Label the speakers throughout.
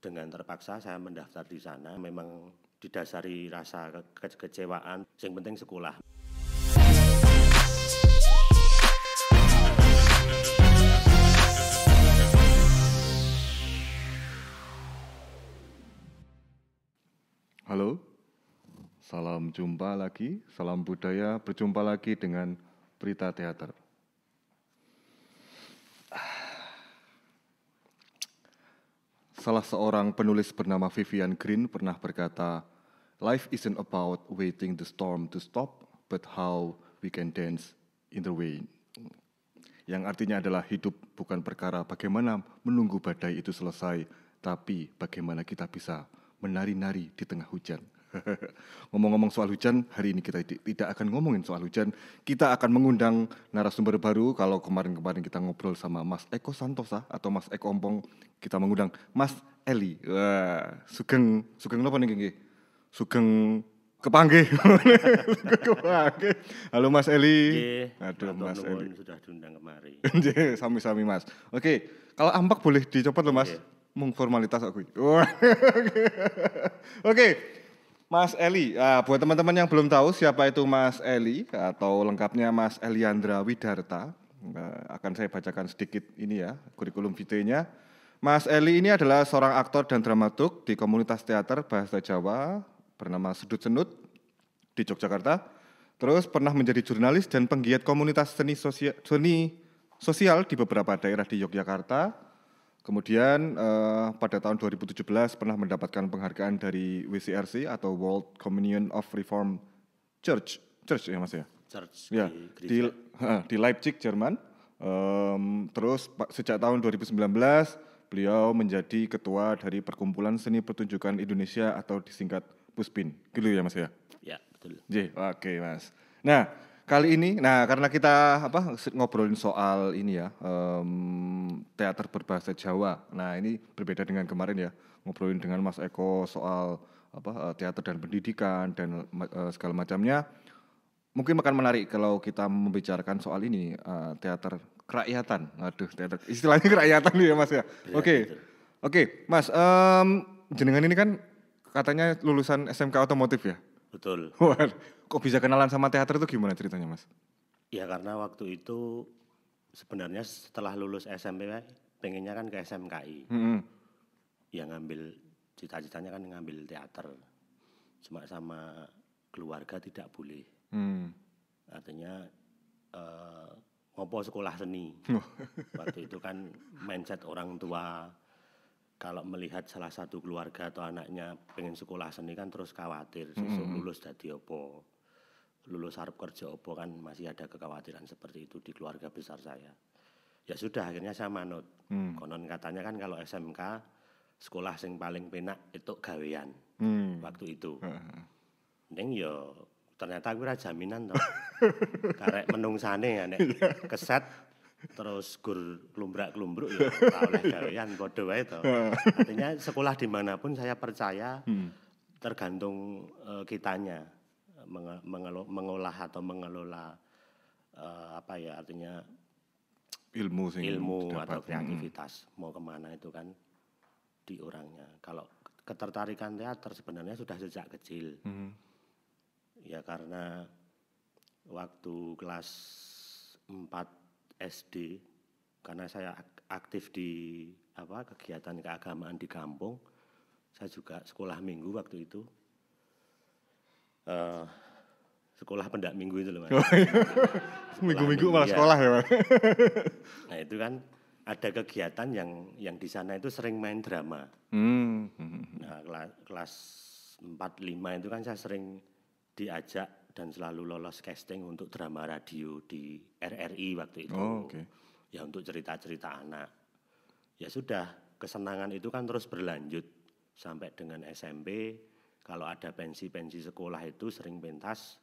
Speaker 1: dengan terpaksa saya mendaftar di sana. Memang didasari rasa ke kekecewaan. Yang penting sekolah.
Speaker 2: Halo, salam jumpa lagi, salam budaya, berjumpa lagi dengan Berita Teater. Salah seorang penulis bernama Vivian Green pernah berkata, Life isn't about waiting the storm to stop, but how we can dance in the rain. Yang artinya adalah hidup bukan perkara bagaimana menunggu badai itu selesai, tapi bagaimana kita bisa menari-nari di tengah hujan. Ngomong-ngomong soal hujan, hari ini kita tidak akan ngomongin soal hujan. Kita akan mengundang narasumber baru. Kalau kemarin-kemarin kita ngobrol sama Mas Eko Santosa atau Mas Eko Ompong, kita mengundang Mas Eli. Wah, sugeng sugeng apa nih Sugeng kepanggih. kepanggih. Halo Mas Eli.
Speaker 1: Aduh Mas Eli. Sudah diundang kemari.
Speaker 2: Sami-sami Mas. Oke, kalau ampak boleh dicopot loh Mas. Mung formalitas aku. Oke, Mas Eli, uh, buat teman-teman yang belum tahu siapa itu Mas Eli atau lengkapnya Mas Eliandra Widarta, uh, akan saya bacakan sedikit ini ya kurikulum vitae-nya. Mas Eli ini adalah seorang aktor dan dramaturg di komunitas teater bahasa Jawa bernama Sedut Senut di Yogyakarta. Terus pernah menjadi jurnalis dan penggiat komunitas seni sosial, seni sosial di beberapa daerah di Yogyakarta Kemudian uh, pada tahun 2017 pernah mendapatkan penghargaan dari WCRC atau World Communion of Reform Church, Church ya mas ya.
Speaker 1: Church.
Speaker 2: Ya di, di, Leipzig Jerman. Um, terus sejak tahun 2019 beliau menjadi ketua dari Perkumpulan Seni Pertunjukan Indonesia atau disingkat Puspin. Gitu ya mas ya.
Speaker 1: Ya betul.
Speaker 2: Oke okay, mas. Nah Kali ini, nah karena kita apa ngobrolin soal ini ya um, teater berbahasa Jawa. Nah ini berbeda dengan kemarin ya ngobrolin dengan Mas Eko soal apa uh, teater dan pendidikan dan uh, segala macamnya. Mungkin akan menarik kalau kita membicarakan soal ini uh, teater kerakyatan. Aduh, teater istilahnya kerakyatan ya Mas ya. Oke, oke okay. okay, Mas. Um, jenengan ini kan katanya lulusan SMK otomotif ya.
Speaker 1: Betul.
Speaker 2: Kok bisa kenalan sama teater itu gimana ceritanya mas?
Speaker 1: Ya karena waktu itu sebenarnya setelah lulus SMP pengennya kan ke SMKI. Hmm. Ya ngambil cita-citanya kan ngambil teater. Cuma sama keluarga tidak boleh. Hmm. Artinya uh, ngopo sekolah seni. waktu itu kan mindset orang tua kalau melihat salah satu keluarga atau anaknya pengen sekolah seni kan terus khawatir mm -hmm. lulus jadi opo lulus harap kerja opo kan masih ada kekhawatiran seperti itu di keluarga besar saya ya sudah akhirnya saya manut mm. konon katanya kan kalau SMK sekolah sing paling penak itu gawean mm. waktu itu. Neng yo ternyata gue jaminan toh karek menungsane ya nek iya. keset terus gur kelumbrak kelumbruk ya oleh gawean bodoh wae to. Artinya sekolah di mana pun saya percaya hmm. tergantung uh, kitanya menge mengolah atau mengelola uh, apa ya artinya
Speaker 2: ilmu sing
Speaker 1: ilmu atau kreativitas hmm. mau ke mana itu kan di orangnya. Kalau ketertarikan teater sebenarnya sudah sejak kecil. Hmm. Ya karena waktu kelas 4 SD karena saya aktif di apa kegiatan keagamaan di kampung saya juga sekolah minggu waktu itu uh, sekolah pendak minggu itu loh mas
Speaker 2: oh, iya. minggu-minggu malah ya. sekolah ya mas
Speaker 1: nah itu kan ada kegiatan yang yang di sana itu sering main drama hmm. nah kelas, kelas 4 5 itu kan saya sering diajak dan selalu lolos casting untuk drama radio di RRI waktu itu. Oh, okay. Ya untuk cerita-cerita anak. Ya sudah, kesenangan itu kan terus berlanjut sampai dengan SMP. Kalau ada pensi-pensi sekolah itu sering pentas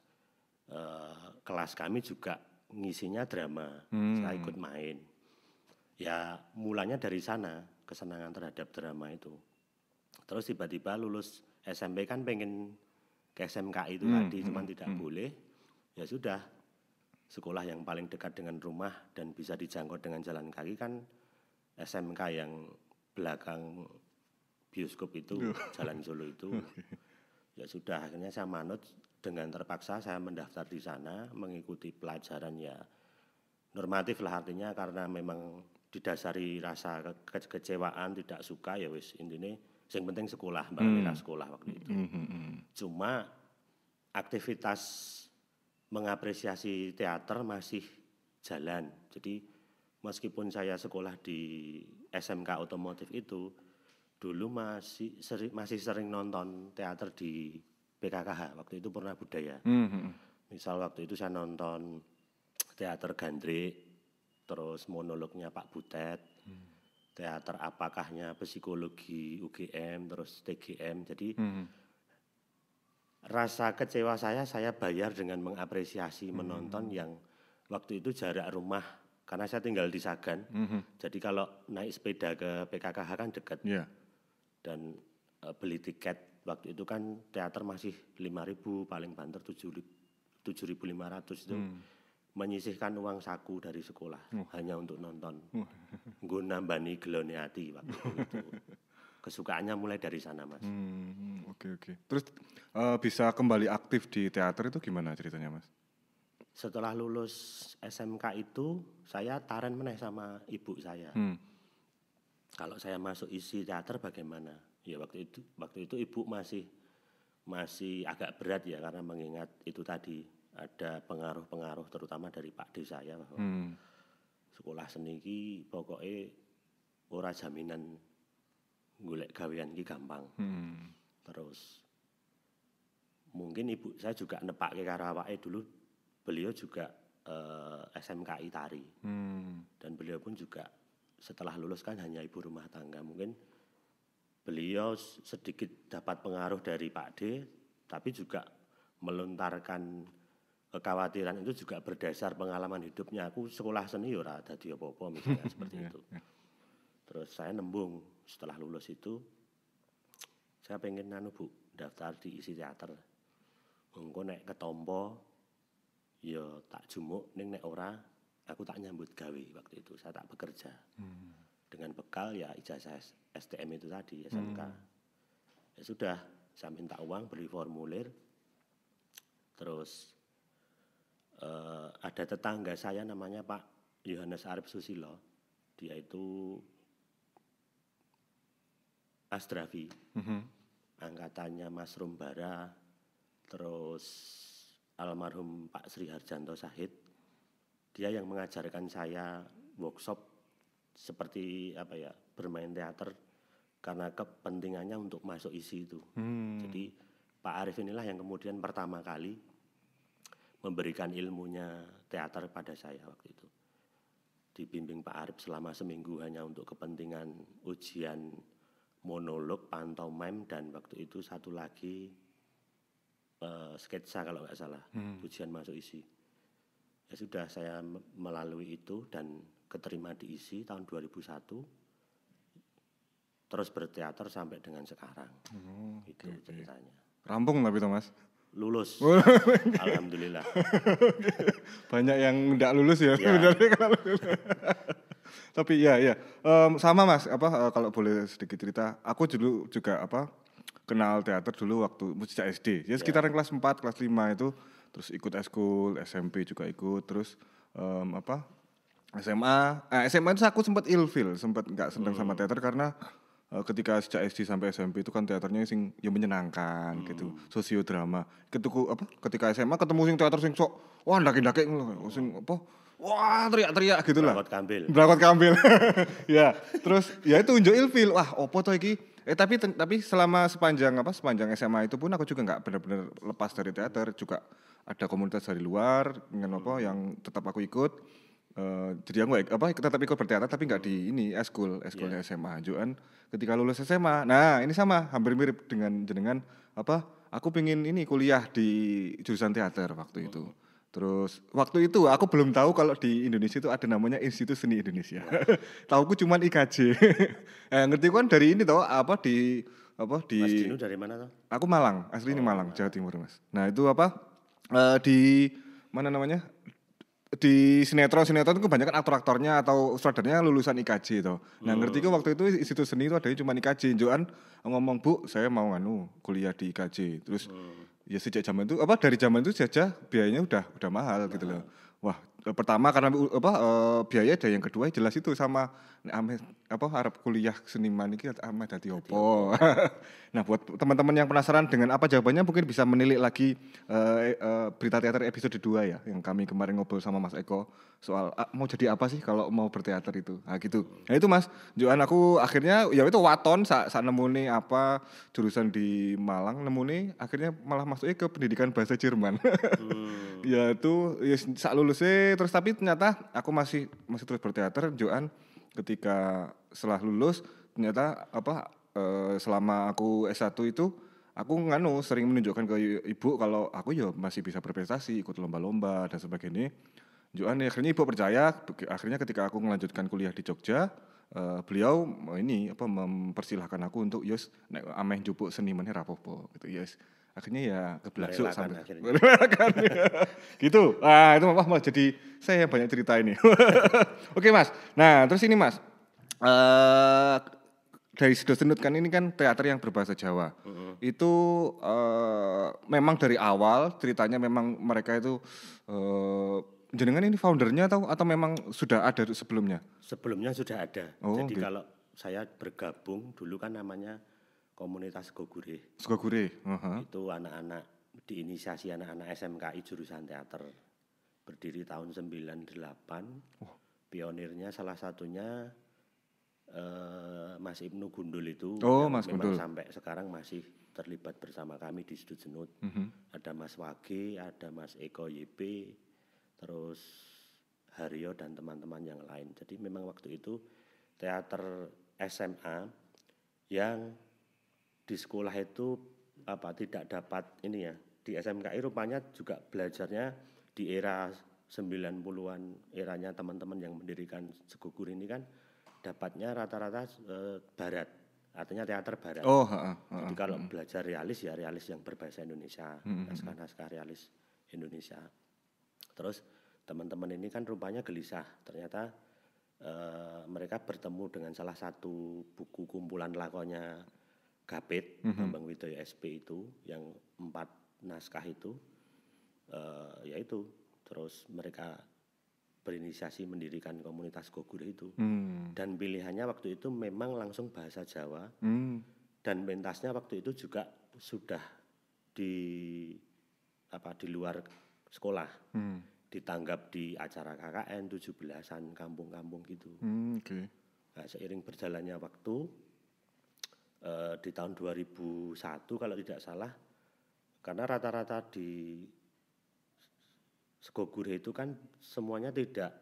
Speaker 1: eh, kelas kami juga ngisinya drama. Hmm. Saya ikut main. Ya mulanya dari sana kesenangan terhadap drama itu. Terus tiba-tiba lulus SMP kan pengen ke SMK itu hmm, tadi, hmm, cuman tidak hmm. boleh, ya sudah sekolah yang paling dekat dengan rumah dan bisa dijangkau dengan jalan kaki kan SMK yang belakang bioskop itu Jalan Solo itu. Ya sudah akhirnya saya manut dengan terpaksa saya mendaftar di sana mengikuti pelajaran ya normatif lah artinya karena memang didasari rasa ke- ke- kekecewaan tidak suka ya wis intinya yang penting sekolah mbak sekolah waktu itu. Cuma aktivitas mengapresiasi teater masih jalan. Jadi meskipun saya sekolah di SMK otomotif itu dulu masih sering masih sering nonton teater di PKKH waktu itu pernah budaya.
Speaker 2: Mhm.
Speaker 1: Misal waktu itu saya nonton teater Gandrik, terus monolognya Pak Butet, teater apakahnya psikologi UGM, terus TGM. Jadi
Speaker 2: Mhm.
Speaker 1: rasa kecewa saya saya bayar dengan mengapresiasi menonton yang waktu itu jarak rumah karena saya tinggal di Sagan. Jadi kalau naik sepeda ke PKKH kan dekat
Speaker 2: Iya.
Speaker 1: dan eh, beli tiket waktu itu kan teater masih 5.000 paling banter 7.500 itu menyisihkan uang saku dari sekolah hanya untuk nonton. Gue nambani gelone hati waktu itu kesukaannya mulai dari sana mas.
Speaker 2: Hmm, Oke oke. Terus eh, bisa kembali aktif di teater itu gimana ceritanya mas?
Speaker 1: setelah lulus SMK itu saya taran meneh sama ibu saya.
Speaker 2: Hmm.
Speaker 1: kalau saya masuk isi teater bagaimana? Ya waktu itu waktu itu ibu masih masih agak berat ya karena mengingat itu tadi ada pengaruh-pengaruh terutama dari Pak D saya bahwa
Speaker 2: Hmm.
Speaker 1: sekolah seni ki pokoknya ora jaminan golek gawean ki gampang
Speaker 2: Hmm.
Speaker 1: terus mungkin ibu saya juga nepake karo awake dulu beliau juga eh, SMKI tari
Speaker 2: Hmm.
Speaker 1: dan beliau pun juga setelah lulus kan hanya ibu rumah tangga mungkin beliau sedikit dapat pengaruh dari Pak D tapi juga melontarkan kekhawatiran itu juga berdasar pengalaman hidupnya. Aku sekolah seni ya ora dadi apa-apa misalnya seperti itu. Terus saya nembung setelah lulus itu saya pengen anu Bu daftar di isi teater. Engko nek ketompo ya tak jumuk ning nek ora aku tak nyambut gawe waktu itu. Saya tak bekerja. Dengan bekal ya ijazah STM itu tadi SMK ya sudah saya minta uang beli formulir. Terus eh, ada tetangga saya namanya Pak Yohanes Arif Susilo dia itu Asdrafi
Speaker 2: Mhm.
Speaker 1: angkatannya Mas Rumbara terus almarhum Pak Sri Harjanto Sahid dia yang mengajarkan saya workshop seperti apa ya bermain teater karena kepentingannya untuk masuk isi itu
Speaker 2: Hmm.
Speaker 1: jadi Pak Arif inilah yang kemudian pertama kali memberikan ilmunya teater pada saya waktu itu dibimbing Pak Arif selama seminggu hanya untuk kepentingan ujian monolog, pantomime dan waktu itu satu lagi eh, sketsa kalau nggak salah ujian masuk isi. Ya sudah saya me- melalui itu dan keterima di isi tahun 2001 terus berteater sampai dengan sekarang. itu ceritanya.
Speaker 2: Rampung tapi Thomas.
Speaker 1: Lulus. Alhamdulillah.
Speaker 2: Banyak yang tidak lulus ya,
Speaker 1: Ya.
Speaker 2: sebenarnya kalau lulus. Tapi ya ya Em, sama mas apa eh, kalau boleh sedikit cerita, aku dulu juga apa kenal teater dulu waktu sejak SD. Ya sekitaran kelas 4, kelas 5 itu terus ikut eskul, SMP juga ikut, terus em, apa SMA, eh, SMA itu aku sempat ilfil, sempat nggak senang sama teater karena eh, ketika sejak SD sampai SMP itu kan teaternya sing ya menyenangkan gitu, sosiodrama. Ketuku apa ketika SMA ketemu sing teater sing sok wah ndaki-ndaki ngono, sing apa wah teriak-teriak gitu lah.
Speaker 1: Berangkat kambil.
Speaker 2: Berangkat kambil. ya, terus ya itu unjuk ilfil. Wah, opo to iki? Eh tapi ten- tapi selama sepanjang apa sepanjang SMA itu pun aku juga nggak benar-benar lepas dari teater, juga ada komunitas dari luar dengan apa yang tetap aku ikut. Eh, jadi aku apa tetap ikut berteater tapi nggak di ini eskul, eskulnya SMA. Juan ketika lulus SMA. Nah, ini sama, hampir mirip dengan jenengan apa? Aku pengen ini kuliah di jurusan teater waktu itu. Terus waktu itu aku belum tahu kalau di Indonesia itu ada namanya Institut Seni Indonesia. Tauku cuman IKJ. eh, ngerti kan dari ini tau apa di apa di
Speaker 1: Mas Dino dari mana tuh?
Speaker 2: Aku Malang, asli ini Malang, Jawa Timur, Mas. Nah, itu apa? eh, di mana namanya? Di sinetron-sinetron itu kebanyakan aktor-aktornya atau sutradaranya lulusan IKJ itu. Nah, ngerti kok waktu itu institut seni itu adanya cuma IKJ. Joan ngomong, "Bu, saya mau nganu kuliah di IKJ." Terus ya sejak zaman itu apa dari zaman itu saja biayanya udah udah mahal gitu loh. Wah, eh, pertama karena apa eh, biaya ada yang kedua jelas itu sama ame apa harap kuliah seniman ini ame dadi opo. nah, buat teman-teman yang penasaran dengan apa jawabannya mungkin bisa menilik lagi eh, eh, berita teater episode 2 ya yang kami kemarin ngobrol sama Mas Eko soal ah, mau jadi apa sih kalau mau berteater itu. Nah, gitu. Nah, itu Mas, Joan aku akhirnya ya itu waton saat sa nemune apa jurusan di Malang nemune akhirnya malah masuknya ke pendidikan bahasa Jerman. ya itu ya saat lulusnya terus tapi ternyata aku masih masih terus berteater Joan ketika setelah lulus ternyata apa eh, selama aku S1 itu aku nganu sering menunjukkan ke ibu kalau aku ya masih bisa berprestasi ikut lomba-lomba dan sebagainya. Joan ya, akhirnya ibu percaya akhirnya ketika aku melanjutkan kuliah di Jogja eh, beliau ini apa mempersilahkan aku untuk yos nek ameh jupuk senimannya rapopo gitu yes akhirnya ya kebelaksu
Speaker 1: Merelakan
Speaker 2: sampai. Merelakan, ya. gitu ah itu wah malah jadi saya yang banyak cerita ini oke mas nah terus ini mas eh dari Sido Senut kan ini kan teater yang berbahasa Jawa itu eh, memang dari awal ceritanya memang mereka itu eh, jenengan ini foundernya atau atau memang sudah ada sebelumnya
Speaker 1: Sebelumnya sudah ada.
Speaker 2: Oh,
Speaker 1: Jadi
Speaker 2: gitu.
Speaker 1: kalau saya bergabung dulu kan namanya komunitas Gogure.
Speaker 2: Sukagure Aha.
Speaker 1: Itu anak-anak diinisiasi anak-anak SMKI jurusan teater. Berdiri tahun 98. Pionirnya salah satunya eh, Mas Ibnu Gundul itu.
Speaker 2: Oh, Mas
Speaker 1: memang
Speaker 2: Gundul.
Speaker 1: Sampai sekarang masih terlibat bersama kami di Sudut Senut.
Speaker 2: Mhm.
Speaker 1: Ada Mas Wage, ada Mas Eko YP, terus Haryo dan teman-teman yang lain. Jadi memang waktu itu teater SMA yang di sekolah itu apa tidak dapat ini ya di SMKI rupanya juga belajarnya di era 90-an eranya teman-teman yang mendirikan Segugur ini kan dapatnya rata-rata eh, barat artinya teater barat.
Speaker 2: oh ha, ha, ha.
Speaker 1: Jadi kalau belajar realis ya realis yang berbahasa Indonesia, naskah-naskah realis Indonesia. Terus teman-teman ini kan rupanya gelisah. Ternyata eh, mereka bertemu dengan salah satu buku kumpulan lakonnya Gapit, Bambang Widoyo SP itu yang empat naskah itu, eh, yaitu terus mereka berinisiasi mendirikan komunitas Gogur itu.
Speaker 2: Hmm.
Speaker 1: Dan pilihannya waktu itu memang langsung bahasa Jawa
Speaker 2: Hmm.
Speaker 1: dan pentasnya waktu itu juga sudah di apa di luar sekolah
Speaker 2: Hmm.
Speaker 1: ditanggap di acara KKN 17-an kampung-kampung gitu.
Speaker 2: Hmm, oke.
Speaker 1: Nah, seiring berjalannya waktu eh, di tahun 2001 kalau tidak salah karena rata-rata di Segogure itu kan semuanya tidak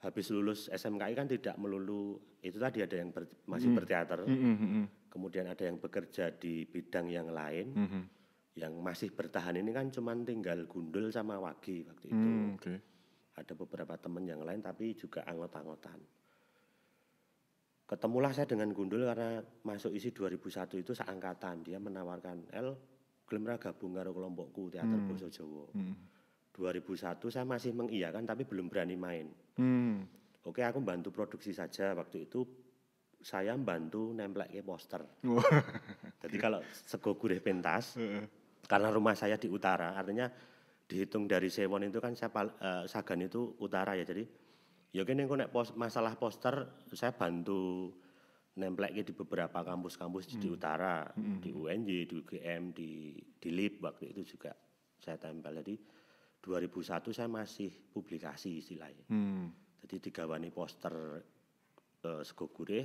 Speaker 1: habis lulus SMKI kan tidak melulu itu tadi ada yang ber- masih berteater
Speaker 2: Hmm, hmm,
Speaker 1: kemudian ada yang bekerja di bidang yang lain
Speaker 2: hmm, hmm.
Speaker 1: yang masih bertahan ini kan cuman tinggal Gundul sama Wagi waktu itu
Speaker 2: Hmm, oke.
Speaker 1: ada beberapa teman yang lain tapi juga anggota-anggotaan ketemulah saya dengan Gundul karena masuk isi 2001 itu seangkatan. Dia menawarkan El gelem ra gabung karo kelompokku teater basa Jawa
Speaker 2: Hmm.
Speaker 1: 2001 saya masih mengiyakan tapi belum berani main.
Speaker 2: Hmm.
Speaker 1: oke aku bantu produksi saja. Waktu itu saya bantu nemplek poster.
Speaker 2: Wah.
Speaker 1: jadi kalau sego gurih pentas karena rumah saya di utara artinya dihitung dari Sewon itu kan saya pal- eh, Sagan itu utara ya. Jadi ya kene engko nek pos, masalah poster saya bantu nemplek di beberapa kampus-kampus di utara di UNJ di UGM di di LIP waktu itu juga saya tempel. Jadi 2001 saya masih publikasi istilahnya.
Speaker 2: Hmm.
Speaker 1: jadi digawani poster eh, sego gurih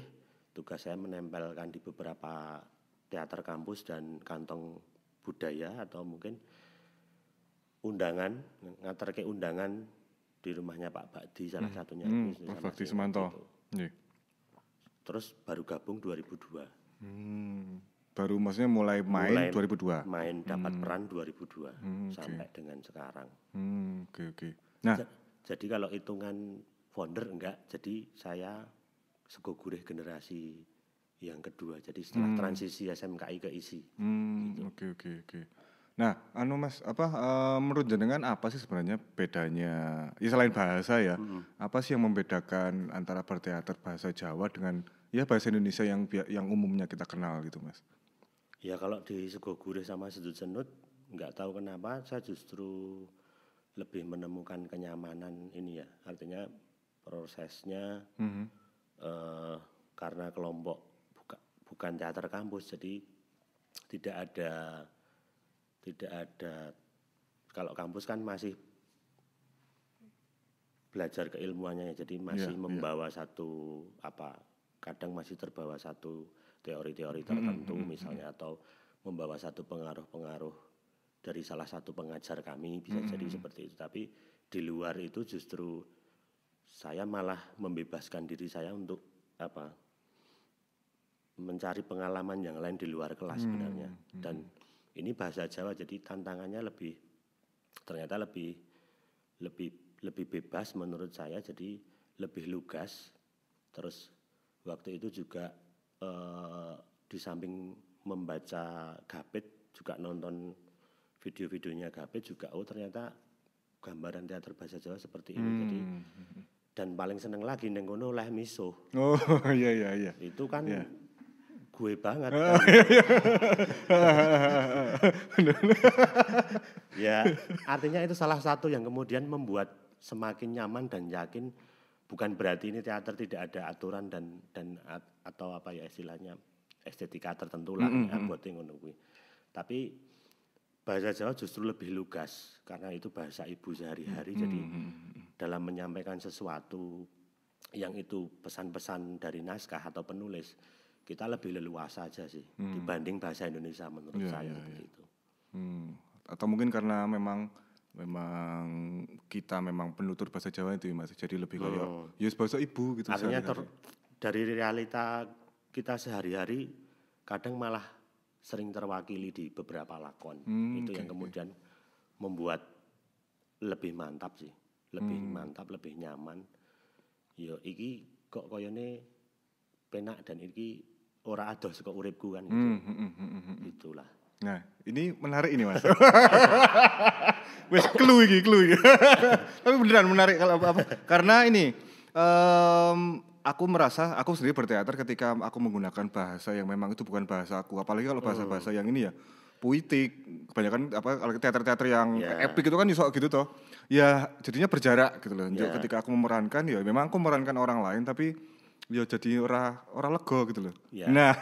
Speaker 1: tugas saya menempelkan di beberapa teater kampus dan kantong budaya atau mungkin undangan ngatar ke undangan di rumahnya Pak Bakdi salah satunya
Speaker 2: Hmm,
Speaker 1: itu
Speaker 2: Mas
Speaker 1: sama
Speaker 2: Bakti Semanto. Nggih.
Speaker 1: terus baru gabung 2002
Speaker 2: Hmm. Baru maksudnya mulai main
Speaker 1: Mulai
Speaker 2: 2002.
Speaker 1: main dapat peran 2002 sampai dengan sekarang
Speaker 2: Hmm, oke oke. Nah,
Speaker 1: Ja- jadi kalau hitungan founder enggak jadi saya sego gurih generasi yang kedua jadi setelah transisi SMKI ke isi
Speaker 2: hmm, oke oke oke. Nah, anu Mas, apa uh, menurut jenengan apa sih sebenarnya bedanya? Ya selain bahasa ya, hmm. apa sih yang membedakan antara berteater bahasa Jawa dengan ya bahasa Indonesia yang yang umumnya kita kenal gitu, Mas?
Speaker 1: Ya kalau di Sego Gurih sama Sedut Senut nggak tahu kenapa saya justru lebih menemukan kenyamanan ini ya. Artinya prosesnya hmm. uh, karena kelompok buka, bukan teater kampus jadi tidak ada tidak ada kalau kampus kan masih belajar keilmuannya jadi masih yeah, iya. membawa yeah. satu apa kadang masih terbawa satu teori-teori tertentu mm -hmm. misalnya atau membawa satu pengaruh-pengaruh dari salah satu pengajar kami bisa mm -hmm. jadi seperti itu tapi di luar itu justru saya malah membebaskan diri saya untuk apa mencari pengalaman yang lain di luar kelas sebenarnya mm -hmm. Ini bahasa Jawa jadi tantangannya lebih ternyata lebih lebih lebih bebas menurut saya jadi lebih lugas terus waktu itu juga eh, di samping membaca Gapit juga nonton video-videonya Gapit juga oh ternyata gambaran teater bahasa Jawa seperti ini hmm. jadi dan paling seneng lagi nenggono leh miso.
Speaker 2: Oh iya iya iya.
Speaker 1: Itu kan yeah gue banget.
Speaker 2: Oh, kan. iya, iya.
Speaker 1: ya, artinya itu salah satu yang kemudian membuat semakin nyaman dan yakin bukan berarti ini teater tidak ada aturan dan dan atau apa ya istilahnya estetika tertentu lah mm -hmm. ya buat Tapi bahasa Jawa justru lebih lugas karena itu bahasa ibu sehari-hari mm -hmm. jadi dalam menyampaikan sesuatu yang itu pesan-pesan dari naskah atau penulis kita lebih leluasa aja sih hmm. dibanding bahasa Indonesia menurut yeah, saya yeah, yeah.
Speaker 2: Hmm. Atau mungkin karena memang memang kita memang penutur bahasa Jawa itu ya mas, jadi lebih kayak hmm. ya bahasa ibu gitu.
Speaker 1: Artinya ter, dari realita kita sehari-hari kadang malah sering terwakili di beberapa lakon hmm, itu okay, yang kemudian okay. membuat lebih mantap sih, lebih hmm. mantap, lebih nyaman. Yo iki kok koyone penak dan iki ora adoh saka uripku kan gitu. Hmm, hmm, hmm, hmm, Itulah.
Speaker 2: Nah, ini menarik ini Mas. Wes clue iki, clue iki. Tapi beneran menarik kalau apa, apa. Karena ini um, aku merasa aku sendiri berteater ketika aku menggunakan bahasa yang memang itu bukan bahasa aku, apalagi kalau bahasa-bahasa yang ini ya puitik, kebanyakan apa kalau teater-teater yang yeah. epic itu kan iso gitu toh. Ya jadinya berjarak gitu loh. Yeah. Ketika aku memerankan ya memang aku memerankan orang lain tapi ya jadi ora ora lego gitu loh. Ya. Nah,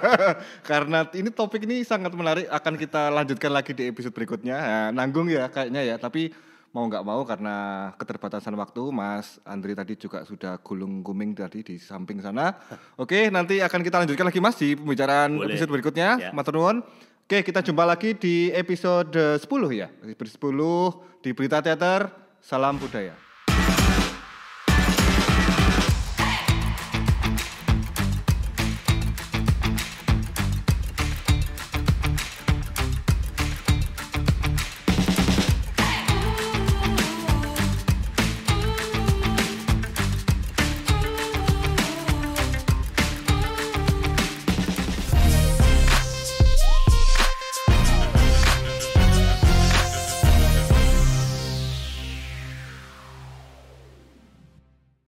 Speaker 2: karena ini topik ini sangat menarik akan kita lanjutkan lagi di episode berikutnya. Ya, nanggung ya kayaknya ya, tapi mau nggak mau karena keterbatasan waktu, Mas Andri tadi juga sudah gulung guming tadi di samping sana. Oke, nanti akan kita lanjutkan lagi Mas di pembicaraan Boleh. episode berikutnya. Ya. Maturnuun. Oke, kita jumpa lagi di episode 10 ya. Episode 10 di Berita Teater. Salam budaya.